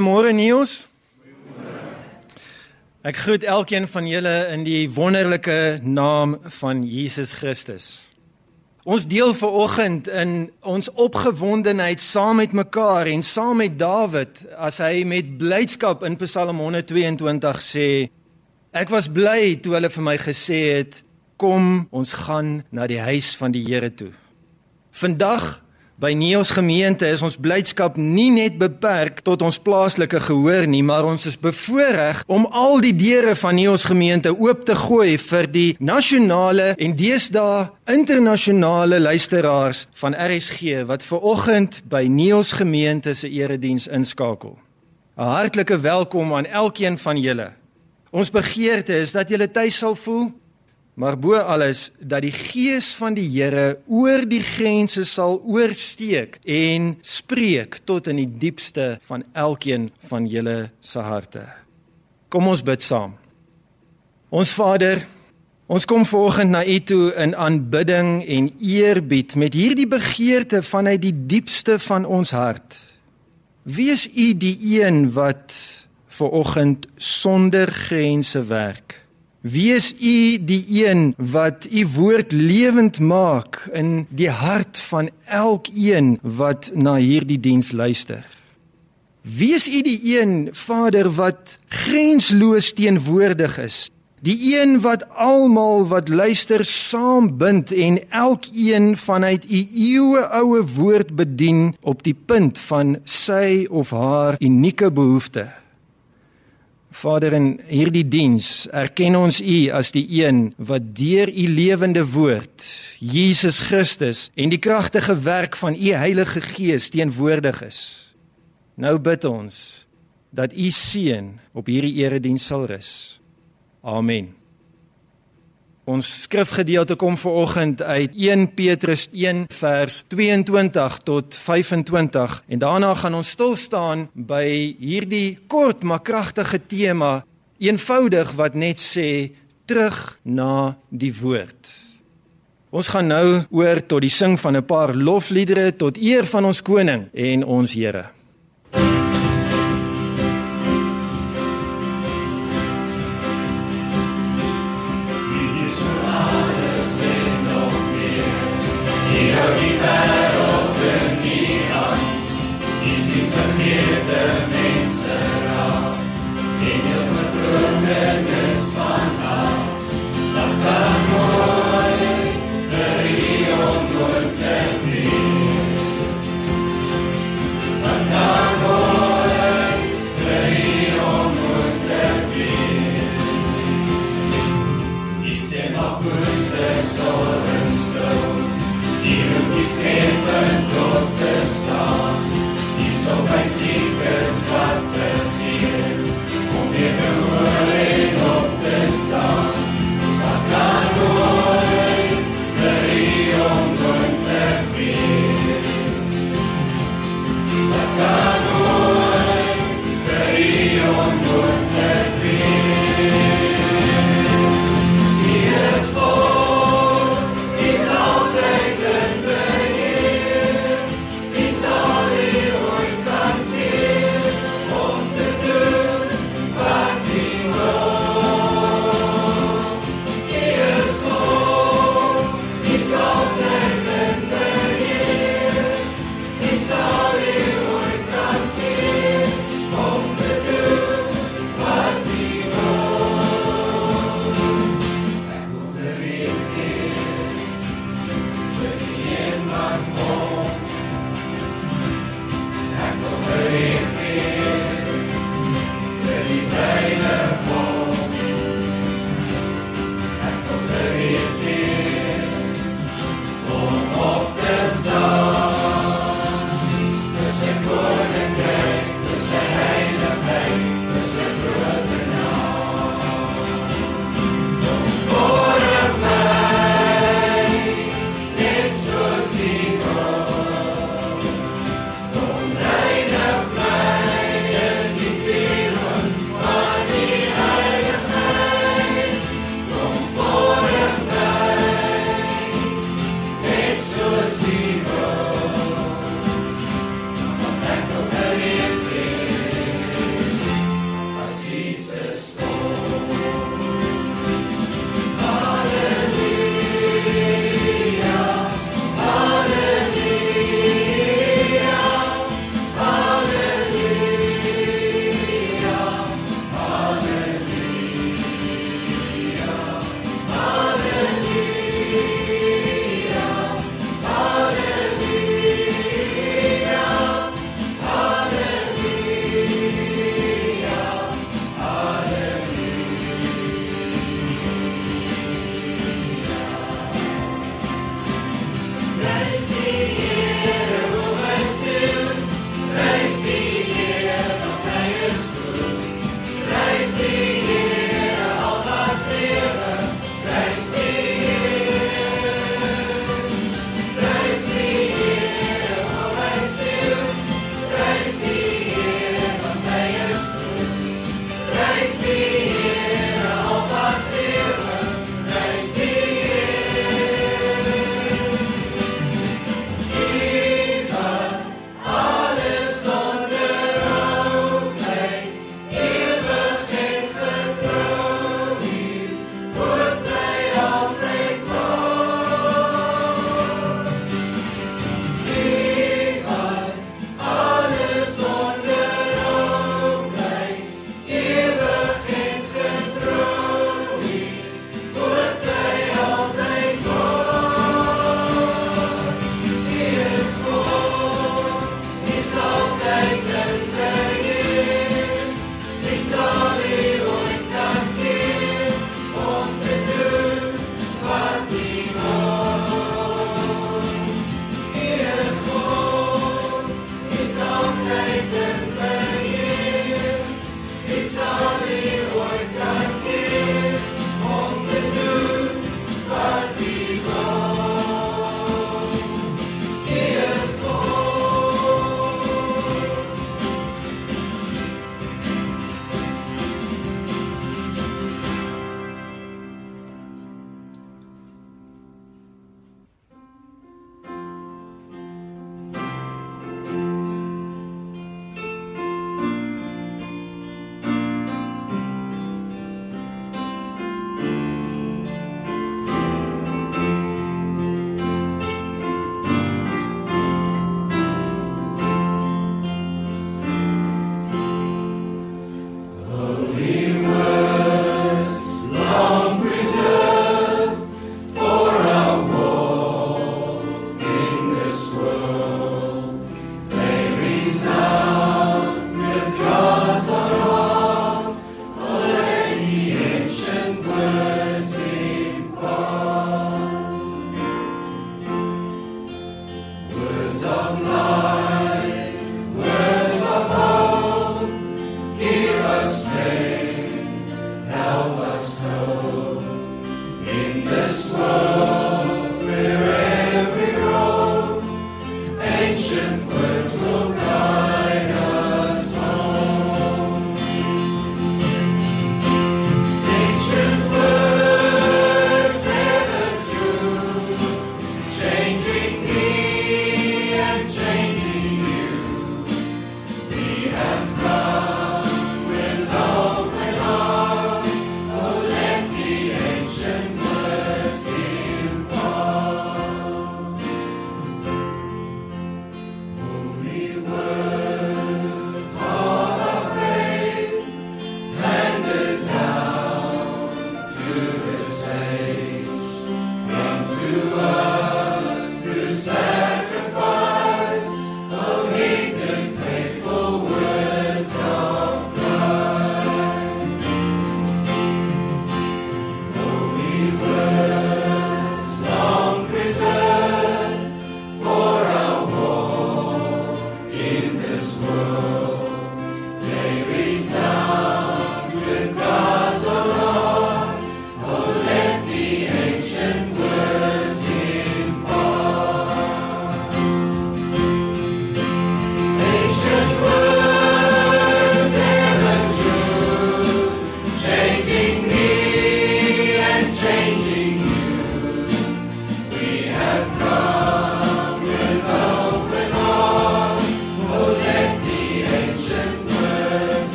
Goeiemôre Niels. Ek groet elkeen van julle in die wonderlike naam van Jesus Christus. Ons deel ver oggend in ons opgewondenheid saam met mekaar en saam met Dawid as hy met blydskap in Psalm 122 sê Ek was bly toe hulle vir my gesê het kom ons gaan na die huis van die Here toe. Vandag By Neos gemeente is ons blydskap nie net beperk tot ons plaaslike gehoor nie, maar ons is bevoorreg om al die deure van Neos gemeente oop te gooi vir die nasionale en deesdae internasionale luisteraars van RSG wat ver oggend by Neos gemeente se erediens inskakel. 'n Hartlike welkom aan elkeen van julle. Ons begeerte is dat julle tuis sal voel maar bo alles dat die gees van die Here oor die grense sal oorsteek en spreek tot in die diepste van elkeen van julle se harte. Kom ons bid saam. Ons Vader, ons kom vanoggend na U toe in aanbidding en eerbied met hierdie begeerte vanuit die diepste van ons hart. Wees U die een wat vanoggend sonder grense werk. Wees u die een wat u woord lewend maak in die hart van elkeen wat na hierdie diens luister. Wees u die een Vader wat grensloos teenwoordig is. Die een wat almal wat luister saambind en elkeen vanuit u eeue oue woord bedien op die punt van sy of haar unieke behoeftes. Vader in hierdie diens erken ons U as die een wat deur U lewende woord Jesus Christus en die kragtige werk van U Heilige Gees teenwoordig is. Nou bid ons dat U seën op hierdie erediens sal rus. Amen. Ons skrifgedeelte kom vanoggend uit 1 Petrus 1 vers 22 tot 25 en daarna gaan ons stil staan by hierdie kort maar kragtige tema eenvoudig wat net sê terug na die woord. Ons gaan nou oor tot die sing van 'n paar lofliedere tot eer van ons koning en ons Here. give them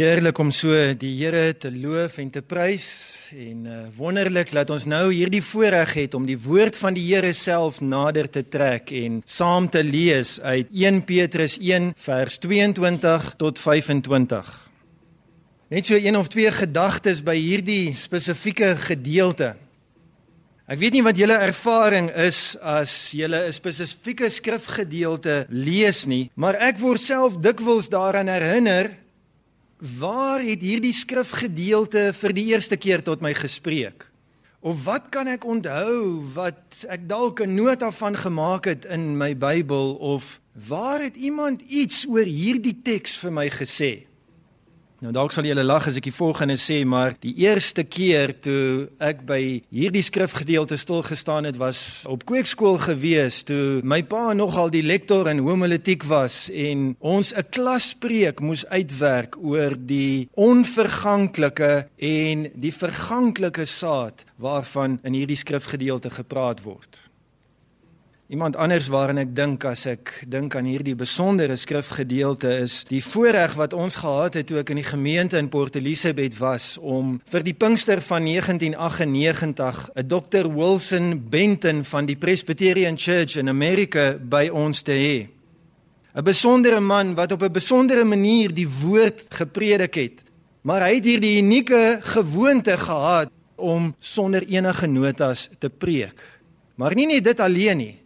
Heerlik om so die Here te loof en te prys en uh, wonderlik dat ons nou hierdie voorreg het om die woord van die Here self nader te trek en saam te lees uit 1 Petrus 1 vers 22 tot 25. Net so een of twee gedagtes by hierdie spesifieke gedeelte. Ek weet nie wat julle ervaring is as julle 'n spesifieke skrifgedeelte lees nie, maar ek word self dikwels daaraan herinner Waar het hierdie skrifgedeelte vir die eerste keer tot my gespreek? Of wat kan ek onthou wat ek dalk 'n nota van gemaak het in my Bybel of waar het iemand iets oor hierdie teks vir my gesê? Nou dalk sal julle lag as ek die volgende sê, maar die eerste keer toe ek by hierdie skrifgedeelte stil gestaan het was op kweekskool gewees toe my pa nogal die lektor in homiletiek was en ons 'n klaspreek moes uitwerk oor die onverganklike en die verganklike saad waarvan in hierdie skrifgedeelte gepraat word. Iemand anders waaraan ek dink as ek dink aan hierdie besondere skrifgedeelte is die voorreg wat ons gehad het toe ek in die gemeente in Port Elizabeth was om vir die Pinkster van 1998 'n Dr Wilson Benton van die Presbyterian Church in Amerika by ons te hê. 'n Besondere man wat op 'n besondere manier die woord gepredik het. Maar hy het hierdie unieke gewoonte gehad om sonder enige notas te preek. Maar nie net dit alleen nie.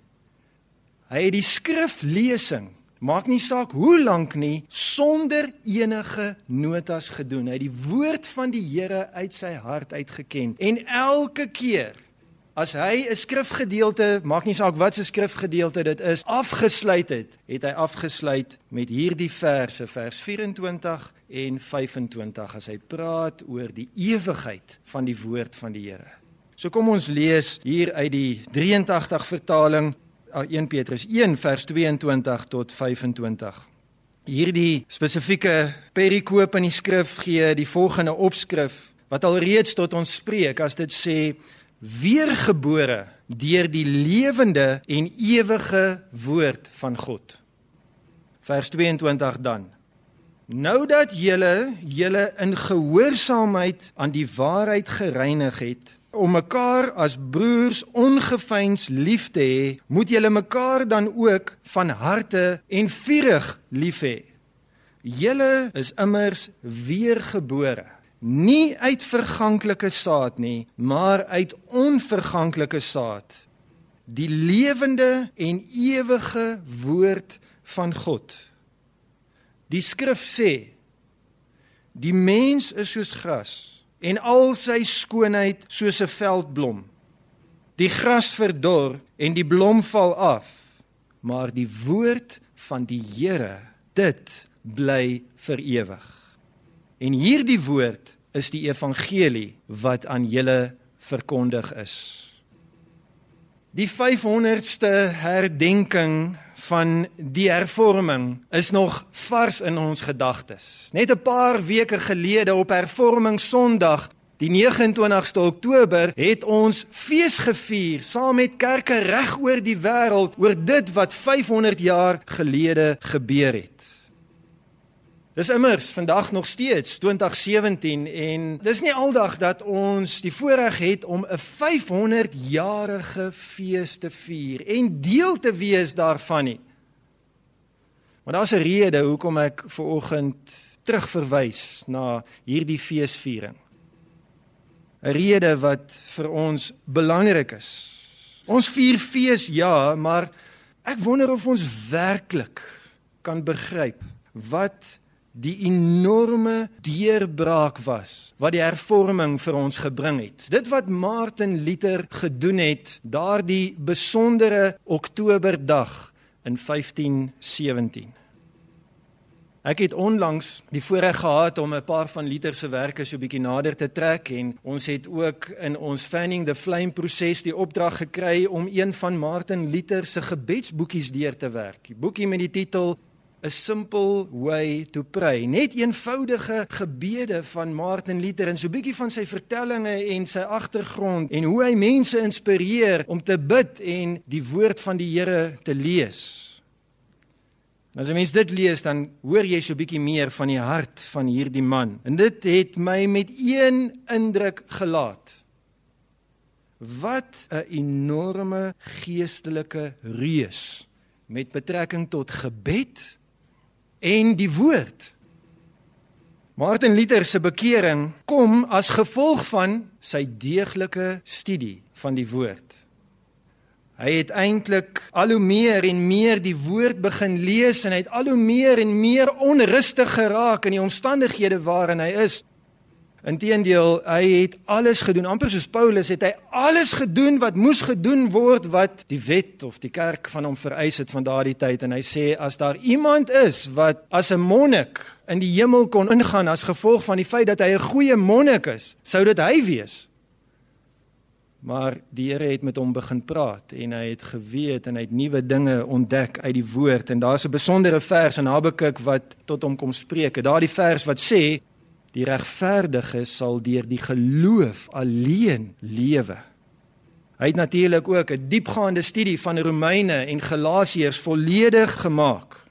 Hy het die skriflesing, maak nie saak hoe lank nie, sonder enige notas gedoen. Hy het die woord van die Here uit sy hart uitgeken en elke keer as hy 'n skrifgedeelte, maak nie saak wat se skrifgedeelte dit is, afgesluit het, het hy afgesluit met hierdie verse, vers 24 en 25 as hy praat oor die ewigheid van die woord van die Here. So kom ons lees hier uit die 83 vertaling 1 Petrus 1 vers 22 tot 25. Hierdie spesifieke perikoop in die skrif gee die volgende opskrif wat alreeds tot ons spreek as dit sê weergebore deur die lewende en ewige woord van God. Vers 22 dan. Nou dat julle julle in gehoorsaamheid aan die waarheid gereinig het, om mekaar as broers ongeveins lief te hê, moet julle mekaar dan ook van harte en vurig lief hê. Julle is immers weergebore, nie uit verganklike saad nie, maar uit onverganklike saad, die lewende en ewige woord van God. Die skrif sê: Die mens is soos gras en al sy skoonheid soos 'n veldblom. Die gras verdor en die blom val af, maar die woord van die Here, dit bly vir ewig. En hierdie woord is die evangelie wat aan julle verkondig is. Die 500ste herdenking van die hervorming is nog vars in ons gedagtes. Net 'n paar weke gelede op Hervorming Sondag, die 29ste Oktober, het ons fees gevier saam met kerke reg oor die wêreld oor dit wat 500 jaar gelede gebeur het. Dis immers vandag nog steeds 2017 en dis nie aldag dat ons die voorreg het om 'n 500 jarige fees te vier en deel te wees daarvan nie. Maar daar's 'n rede hoekom ek ver oggend terugverwys na hierdie feesviering. 'n Rede wat vir ons belangrik is. Ons vier fees ja, maar ek wonder of ons werklik kan begryp wat die enorme deurbraak was wat die hervorming vir ons gebring het. Dit wat Martin Luther gedoen het daardie besondere Oktoberdag in 1517. Ek het onlangs die voorreg gehad om 'n paar van Luther se werke so bietjie nader te trek en ons het ook in ons fanning the flame proses die opdrag gekry om een van Martin Luther se gebedsboekies deur te werk. Die boekie met die titel a simple way to pray. Net eenvoudige gebede van Martin Luther en so 'n bietjie van sy vertellings en sy agtergrond en hoe hy mense inspireer om te bid en die woord van die Here te lees. As 'n mens dit lees, dan hoor jy so 'n bietjie meer van die hart van hierdie man. En dit het my met een indruk gelaat. Wat 'n enorme geestelike reus met betrekking tot gebed en die woord. Martin Luther se bekering kom as gevolg van sy deeglike studie van die woord. Hy het eintlik al hoe meer en meer die woord begin lees en hy het al hoe meer en meer onrustig geraak in die omstandighede waarin hy is. Inteendeel, hy het alles gedoen, amper soos Paulus het hy alles gedoen wat moes gedoen word wat die wet of die kerk van hom vereis het van daardie tyd en hy sê as daar iemand is wat as 'n monnik in die hemel kon ingaan as gevolg van die feit dat hy 'n goeie monnik is, sou dit hy wees. Maar die Here het met hom begin praat en hy het geweet en hy het nuwe dinge ontdek uit die woord en daar's 'n besondere vers in Habakuk wat tot hom kom spreek. Daardie vers wat sê die regverdige sal deur die geloof alleen lewe. Hy het natuurlik ook 'n diepgaande studie van Romeine en Galasiërs volledig gemaak.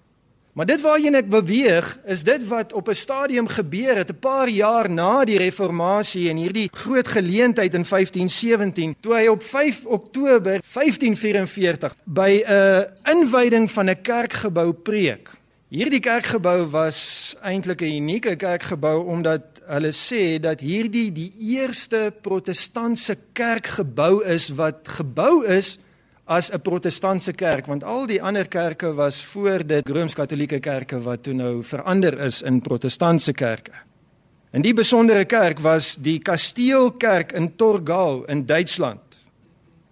Maar dit waarheen ek beweeg, is dit wat op 'n stadium gebeur het 'n paar jaar na die reformatie en hierdie groot geleentheid in 1517 toe hy op 5 Oktober 1544 by 'n inwyding van 'n kerkgebou preek. Hierdie kerkgebou was eintlik 'n unieke kerkgebou omdat hulle sê dat hierdie die eerste protestantse kerkgebou is wat gebou is as 'n protestantse kerk want al die ander kerke was voor dit rooms-katolieke kerke wat toe nou verander is in protestantse kerke. En die besondere kerk was die Kasteelkerk in Torgau in Duitsland.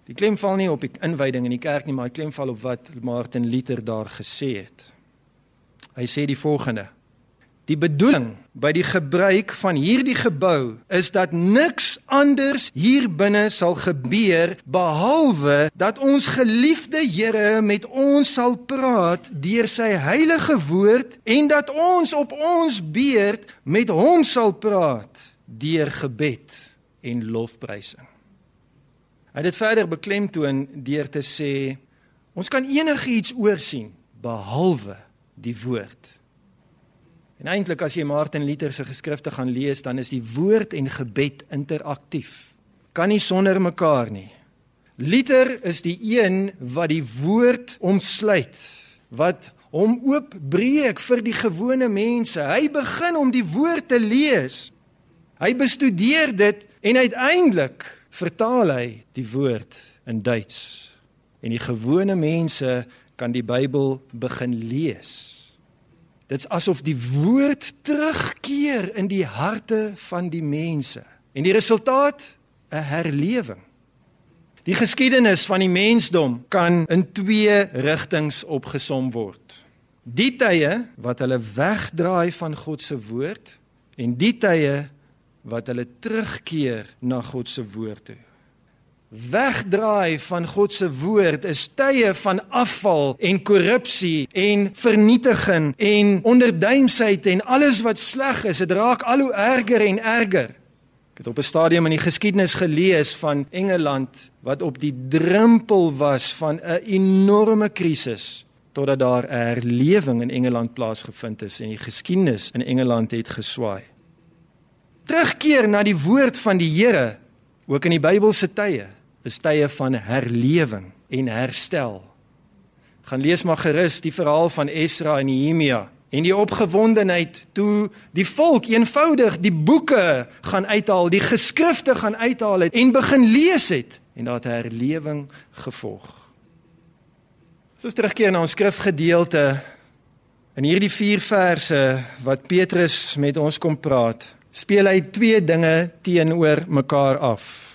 Die klem val nie op die inwyding in die kerk nie, maar die klem val op wat Martin Luther daar gesê het. Hy sê die volgende: Die bedoeling by die gebruik van hierdie gebou is dat niks anders hier binne sal gebeur behalwe dat ons geliefde Here met ons sal praat deur sy heilige woord en dat ons op ons beurt met hom sal praat deur gebed en lofprysing. Hy het dit verder beklemtoon deur te sê ons kan enigiets oorsien behalwe die woord. En eintlik as jy Martin Luther se geskrifte gaan lees, dan is die woord en gebed interaktief. Kan nie sonder mekaar nie. Luther is die een wat die woord omsluit, wat hom oopbreek vir die gewone mense. Hy begin om die woord te lees. Hy bestudeer dit en uiteindelik vertaal hy die woord in Duits. En die gewone mense kan die Bybel begin lees. Dit's asof die woord terugkeer in die harte van die mense. En die resultaat 'n herlewing. Die geskiedenis van die mensdom kan in twee rigtings opgesom word. Die tye wat hulle wegdraai van God se woord en die tye wat hulle terugkeer na God se woord toe wegdraai van God se woord is tye van afval en korrupsie en vernietiging en onderduimsheid en alles wat sleg is. Dit raak al hoe erger en erger. Ek het op 'n stadium in die geskiedenis gelees van Engeland wat op die drempel was van 'n enorme krisis totdat daar 'n herlewing in Engeland plaasgevind het en die geskiedenis in Engeland het geswaai. Terugkeer na die woord van die Here ook in die Bybelse tye is tye van herlewing en herstel. Gaan lees maar gerus die verhaal van Esra en Nehemia en die opgewondenheid toe die volk eenvoudig die boeke gaan uithaal, die geskrifte gaan uithaal het en begin lees het en daar het herlewing gevolg. As terugkeer na ons skrifgedeelte in hierdie 4 verse wat Petrus met ons kom praat, speel hy twee dinge teenoor mekaar af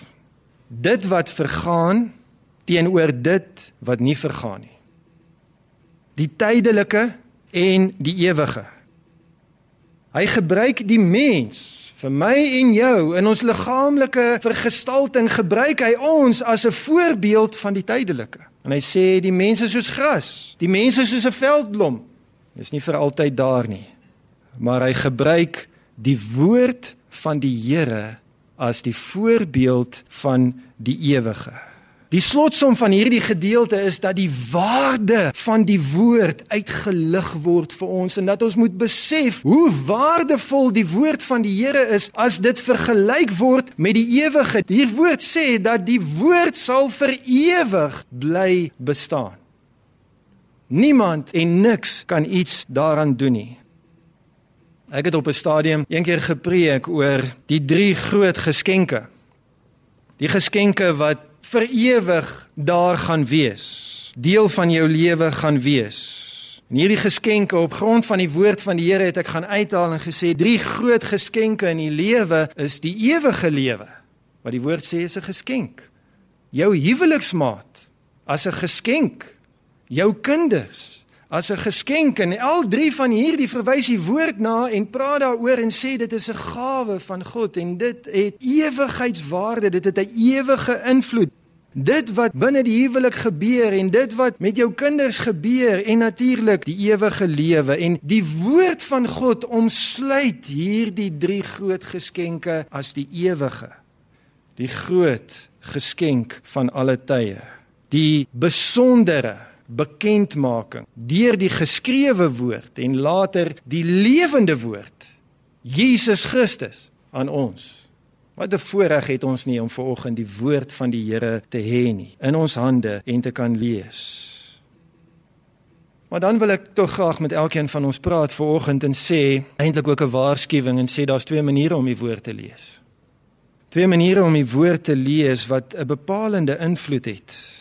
dit wat vergaan teenoor dit wat nie vergaan nie. Die tydelike en die ewige. Hy gebruik die mens vir my en jou in ons liggaamlike vergestalting gebruik hy ons as 'n voorbeeld van die tydelike. En hy sê die mense soos gras, die mense soos 'n veldblom. Dis nie vir altyd daar nie. Maar hy gebruik die woord van die Here as die voorbeeld van die ewige. Die slotsom van hierdie gedeelte is dat die waarde van die woord uitgelig word vir ons en dat ons moet besef hoe waardevol die woord van die Here is as dit vergelyk word met die ewige. Die woord sê dat die woord sal vir ewig bly bestaan. Niemand en niks kan iets daaraan doen nie. Ek het op 'n stadium eendag gepreek oor die drie groot geskenke. Die geskenke wat vir ewig daar gaan wees, deel van jou lewe gaan wees. En hierdie geskenke op grond van die woord van die Here het ek gaan uithaal en gesê drie groot geskenke in die lewe is die ewige lewe. Wat die woord sê is 'n geskenk. Jou huweliksmaat as 'n geskenk jou kinders as 'n geskenk en al drie van hierdie verwys die woord na en praat daaroor en sê dit is 'n gawe van God en dit het ewigheidswaarde dit het 'n ewige invloed. Dit wat binne die huwelik gebeur en dit wat met jou kinders gebeur en natuurlik die ewige lewe en die woord van God omsluit hierdie drie groot geskenke as die ewige die groot geskenk van alle tye die besondere bekendmaking deur die geskrewe woord en later die lewende woord Jesus Christus aan ons. Wat 'n voorreg het ons nie om vanoggend die woord van die Here te hê nie in ons hande en te kan lees. Maar dan wil ek tog graag met elkeen van ons praat vanoggend en sê eintlik ook 'n waarskuwing en sê daar's twee maniere om die woord te lees. Twee maniere om die woord te lees wat 'n bepalende invloed het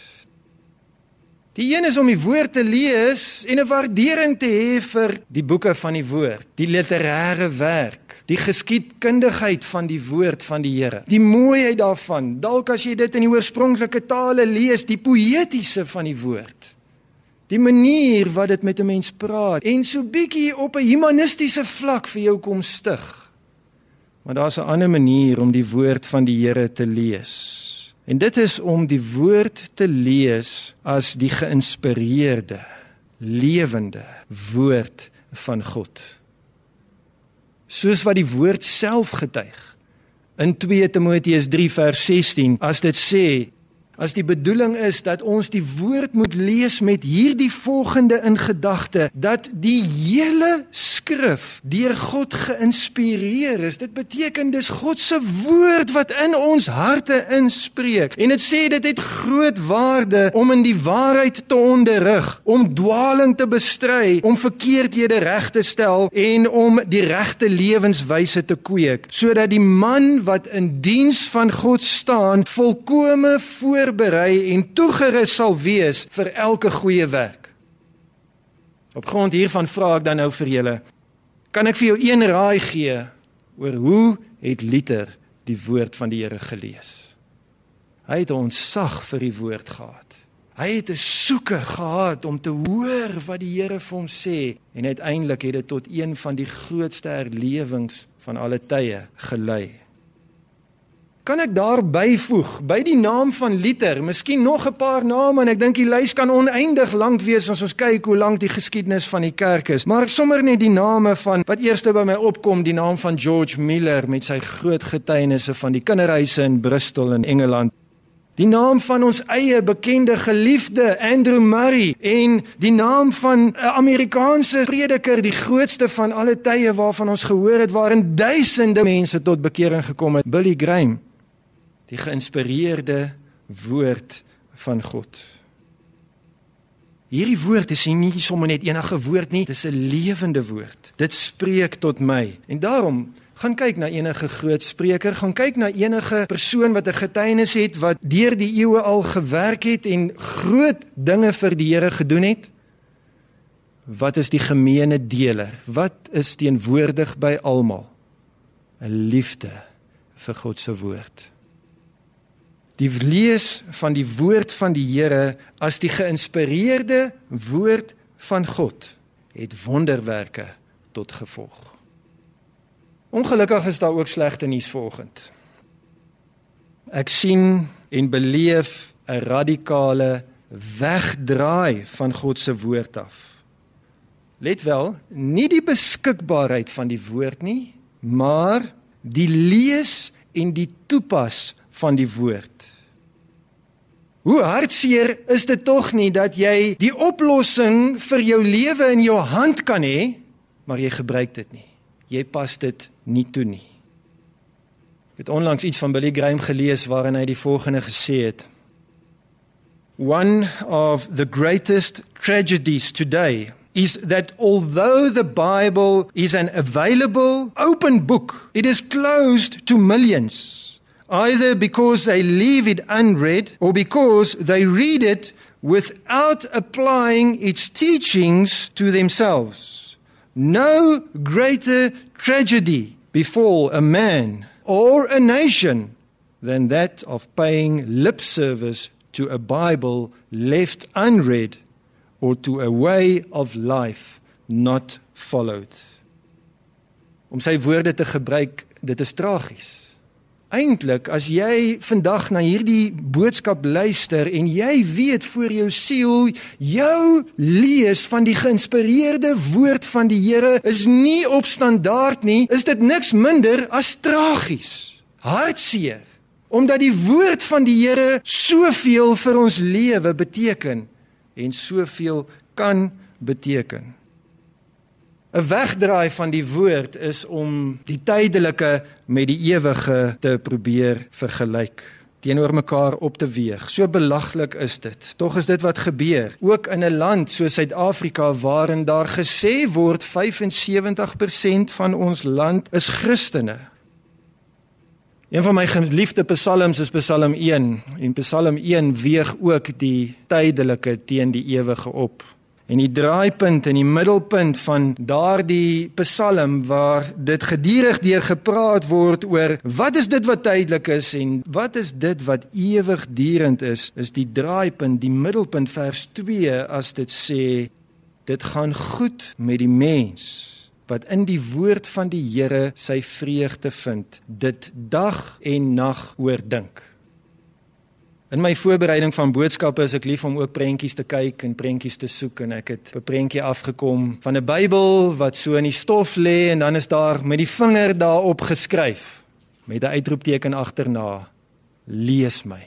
Die een is om die woord te lees en 'n waardering te hê vir die boeke van die woord, die literêre werk, die geskiedkundigheid van die woord van die Here. Die mooiheid daarvan, dalk as jy dit in die oorspronklike tale lees, die poëtiese van die woord. Die manier wat dit met 'n mens praat en so bietjie op 'n humanistiese vlak vir jou kom stig. Maar daar's 'n ander manier om die woord van die Here te lees. En dit is om die woord te lees as die geïnspireerde, lewende woord van God. Soos wat die woord self getuig in 2 Timoteus 3 vers 16 as dit sê As die bedoeling is dat ons die woord moet lees met hierdie volgende in gedagte dat die hele skrif deur God geïnspireer is. Dit beteken dis God se woord wat in ons harte inspreek. En dit sê dit het groot waarde om in die waarheid te onderrig, om dwaaling te bestry, om verkeerdhede reg te stel en om die regte lewenswyse te kweek, sodat die man wat in diens van God staan volkome voor voorberei en toegerus sal wees vir elke goeie werk. Op grond hiervan vra ek dan nou vir julle, kan ek vir jou een raai gee oor hoe het Luther die woord van die Here gelees? Hy het ons sag vir die woord gehad. Hy het 'n soeke gehad om te hoor wat die Here vir hom sê en uiteindelik het dit tot een van die grootste herlewings van alle tye gelei. Kan ek daar byvoeg by die naam van Luther, miskien nog 'n paar name en ek dink die lys kan oneindig lank wees as ons kyk hoe lank die geskiedenis van die kerk is. Maar sommer net die name van wat eerste by my opkom, die naam van George Miller met sy groot getuienisse van die kinderhuise in Bristol in Engeland. Die naam van ons eie bekende geliefde Andrew Murray en die naam van 'n Amerikaanse prediker, die grootste van alle tye waarvan ons gehoor het waarin duisende mense tot bekering gekom het, Billy Graham die geïnspireerde woord van God. Hierdie woord is nie sommer net enige woord nie, dit is 'n lewende woord. Dit spreek tot my. En daarom gaan kyk na enige groot spreker, gaan kyk na enige persoon wat 'n getuienis het wat deur die eeue al gewerk het en groot dinge vir die Here gedoen het. Wat is die gemeene deler? Wat is teenwoordig by almal? 'n Liefde vir God se woord die lees van die woord van die Here as die geïnspireerde woord van God het wonderwerke tot gevolg. Ongelukkig is daar ook slegte nuus vanoggend. Ek sien en beleef 'n radikale wegdraai van God se woord af. Let wel, nie die beskikbaarheid van die woord nie, maar die lees en die toepas van die woord. Hoe hartseer is dit tog nie dat jy die oplossing vir jou lewe in jou hand kan hê, maar jy gebruik dit nie. Jy pas dit nie toe nie. Ek het onlangs iets van Billy Graham gelees waarin hy die volgende gesê het: One of the greatest tragedies today is that although the Bible is an available open book, it is closed to millions, either because they leave it unread or because they read it without applying its teachings to themselves. No greater tragedy befall a man or a nation than that of paying lip service to a Bible left unread or to a way of life not followed. Om sy woorde te gebruik, dit is tragies. Eintlik as jy vandag na hierdie boodskap luister en jy weet voor jou siel jou lees van die geïnspireerde woord van die Here is nie op standaard nie, is dit niks minder as tragies. Hartseer omdat die woord van die Here soveel vir ons lewe beteken en soveel kan beteken. 'n Wegdraai van die woord is om die tydelike met die ewige te probeer vergelyk teenoor mekaar op te weeg. So belaglik is dit. Tog is dit wat gebeur. Ook in 'n land soos Suid-Afrika waarin daar gesê word 75% van ons land is Christene. Een van my geliefde psalms is Psalm 1 en Psalm 1 weeg ook die tydelike teen die ewige op. En die draaipunt en die middelpunt van daardie Psalm waar dit gedurig deur gepraat word oor wat is dit wat tydelik is en wat is dit wat ewigdurend is, is die draaipunt, die middelpunt vers 2 as dit sê dit gaan goed met die mens wat in die woord van die Here sy vreugde vind, dit dag en nag oordink. In my voorbereiding van boodskappe is ek lief om ook prentjies te kyk en prentjies te soek en ek het 'n prentjie afgekom van 'n Bybel wat so in die stof lê en dan is daar met die vinger daarop geskryf met 'n uitroepteken agterna: Lees my.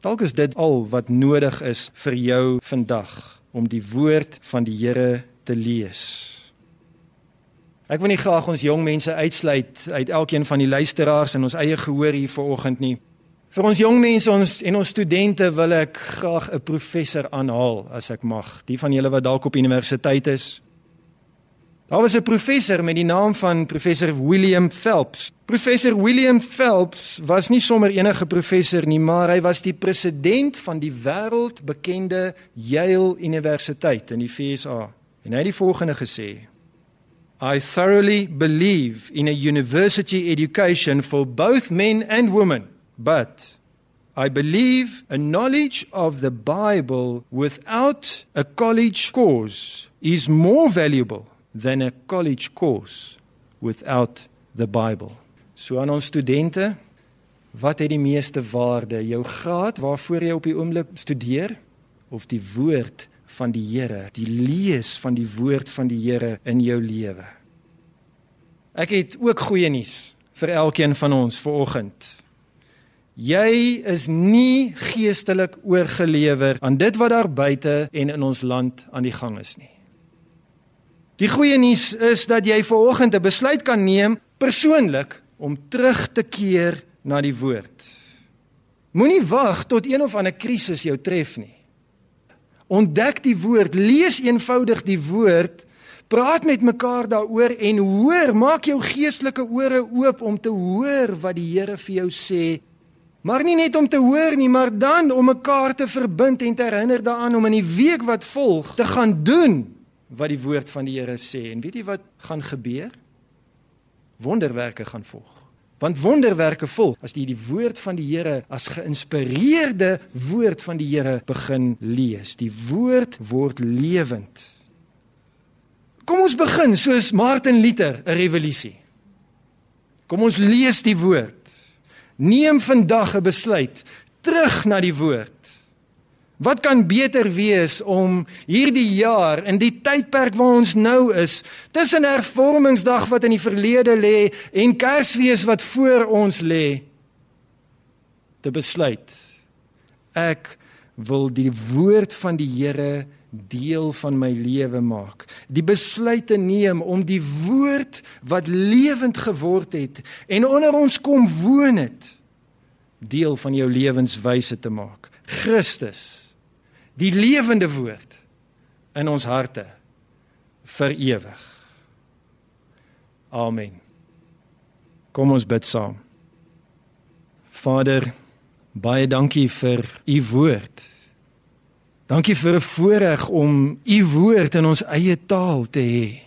Dalk is dit al wat nodig is vir jou vandag om die woord van die Here te lees. Ek wil nie graag ons jong mense uitsluit uit elkeen van die luisteraars in ons eie gehoor hier vanoggend nie. Vir ons jong mense ons en ons studente wil ek graag 'n professor aanhaal as ek mag. Die van julle wat dalk op universiteit is. Daar was 'n professor met die naam van professor William Phelps. Professor William Phelps was nie sommer enige professor nie, maar hy was die president van die wêreldbekende Yale Universiteit in die VSA. En hy het die volgende gesê: I thoroughly believe in a university education for both men and women. But I believe a knowledge of the Bible without a college course is more valuable than a college course without the Bible. So aan ons studente, wat het die meeste waarde? Jou graad waarvoor jy op die oomblik studeer of die woord van die Here, die lees van die woord van die Here in jou lewe? Ek het ook goeie nuus vir elkeen van ons vanoggend. Jy is nie geestelik oorgelewer aan dit wat daar buite en in ons land aan die gang is nie. Die goeie nuus is dat jy vanoggend 'n besluit kan neem persoonlik om terug te keer na die woord. Moenie wag tot een of ander krisis jou tref nie. Ontdek die woord, lees eenvoudig die woord, praat met mekaar daaroor en hoor, maak jou geestelike ore oop om te hoor wat die Here vir jou sê Maar nie net om te hoor nie, maar dan om mekaar te verbind en te herinner daaraan om in die week wat volg te gaan doen wat die woord van die Here sê. En weet jy wat gaan gebeur? Wonderwerke gaan volg. Want wonderwerke volg as jy die woord van die Here as geïnspireerde woord van die Here begin lees. Die woord word lewend. Kom ons begin soos Martin Luther 'n revolusie. Kom ons lees die woord. Neem vandag 'n besluit terug na die woord. Wat kan beter wees om hierdie jaar in die tydperk waar ons nou is, tussen hervormingsdag wat in die verlede lê en Kersfees wat voor ons lê, te besluit Ek wil die woord van die Here deel van my lewe maak. Die besluit te neem om die woord wat lewend geword het en onder ons kom woon het deel van jou lewenswyse te maak. Christus, die lewende woord in ons harte vir ewig. Amen. Kom ons bid saam. Vader, baie dankie vir u woord. Dankie vir 'n voorreg om u woord in ons eie taal te hê.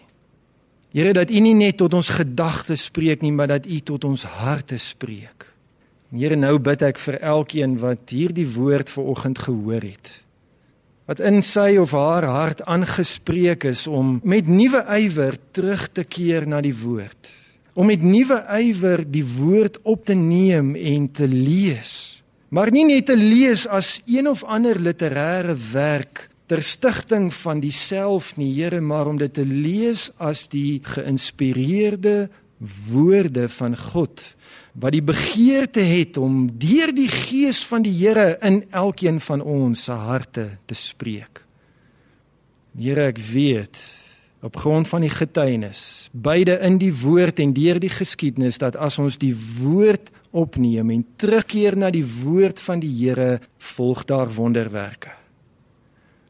Here dat u nie net tot ons gedagtes spreek nie, maar dat u tot ons harte spreek. En Here nou bid ek vir elkeen wat hierdie woord vanoggend gehoor het. Wat in sy of haar hart aangespreek is om met nuwe ywer terug te keer na die woord. Om met nuwe ywer die woord op te neem en te lees maar nie net te lees as een of ander literêre werk ter stigting van diself nie Here maar om dit te lees as die geïnspireerde woorde van God wat die begeerte het om deur die gees van die Here in elkeen van ons se harte te spreek. Here ek weet op grond van die getuienis beide in die woord en deur die geskiedenis dat as ons die woord opneem en terugkeer na die woord van die Here, volg daar wonderwerke.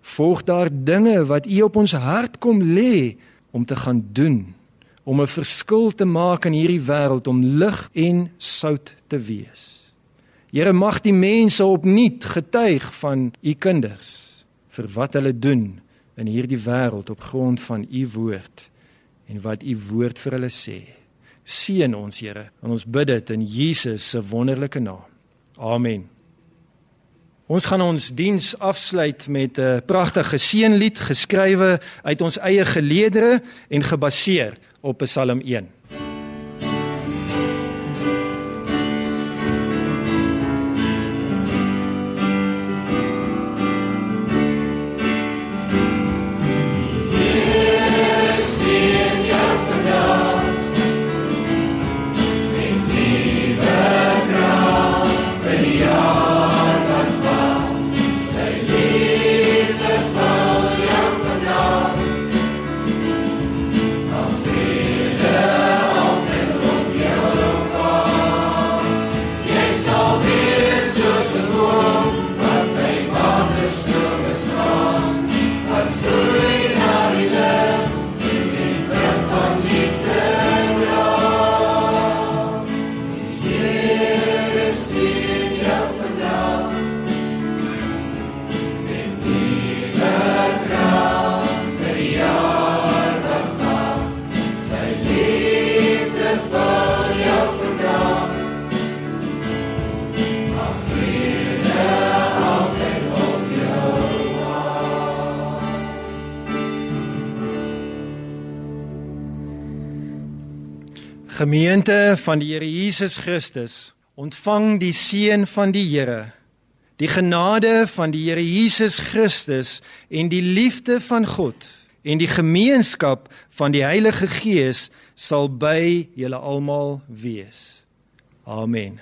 Volg daar dinge wat U op ons hart kom lê om te gaan doen, om 'n verskil te maak in hierdie wêreld om lig en sout te wees. Here mag die mense opnuut getuig van U kinders vir wat hulle doen in hierdie wêreld op grond van U woord en wat U woord vir hulle sê. Seën ons, Here, en ons bid dit in Jesus se wonderlike naam. Amen. Ons gaan ons diens afsluit met 'n pragtige seënlied geskrywe uit ons eie geleedere en gebaseer op Psalm 1. Gemeente van die Here Jesus Christus, ontvang die seën van die Here. Die genade van die Here Jesus Christus en die liefde van God en die gemeenskap van die Heilige Gees sal by julle almal wees. Amen.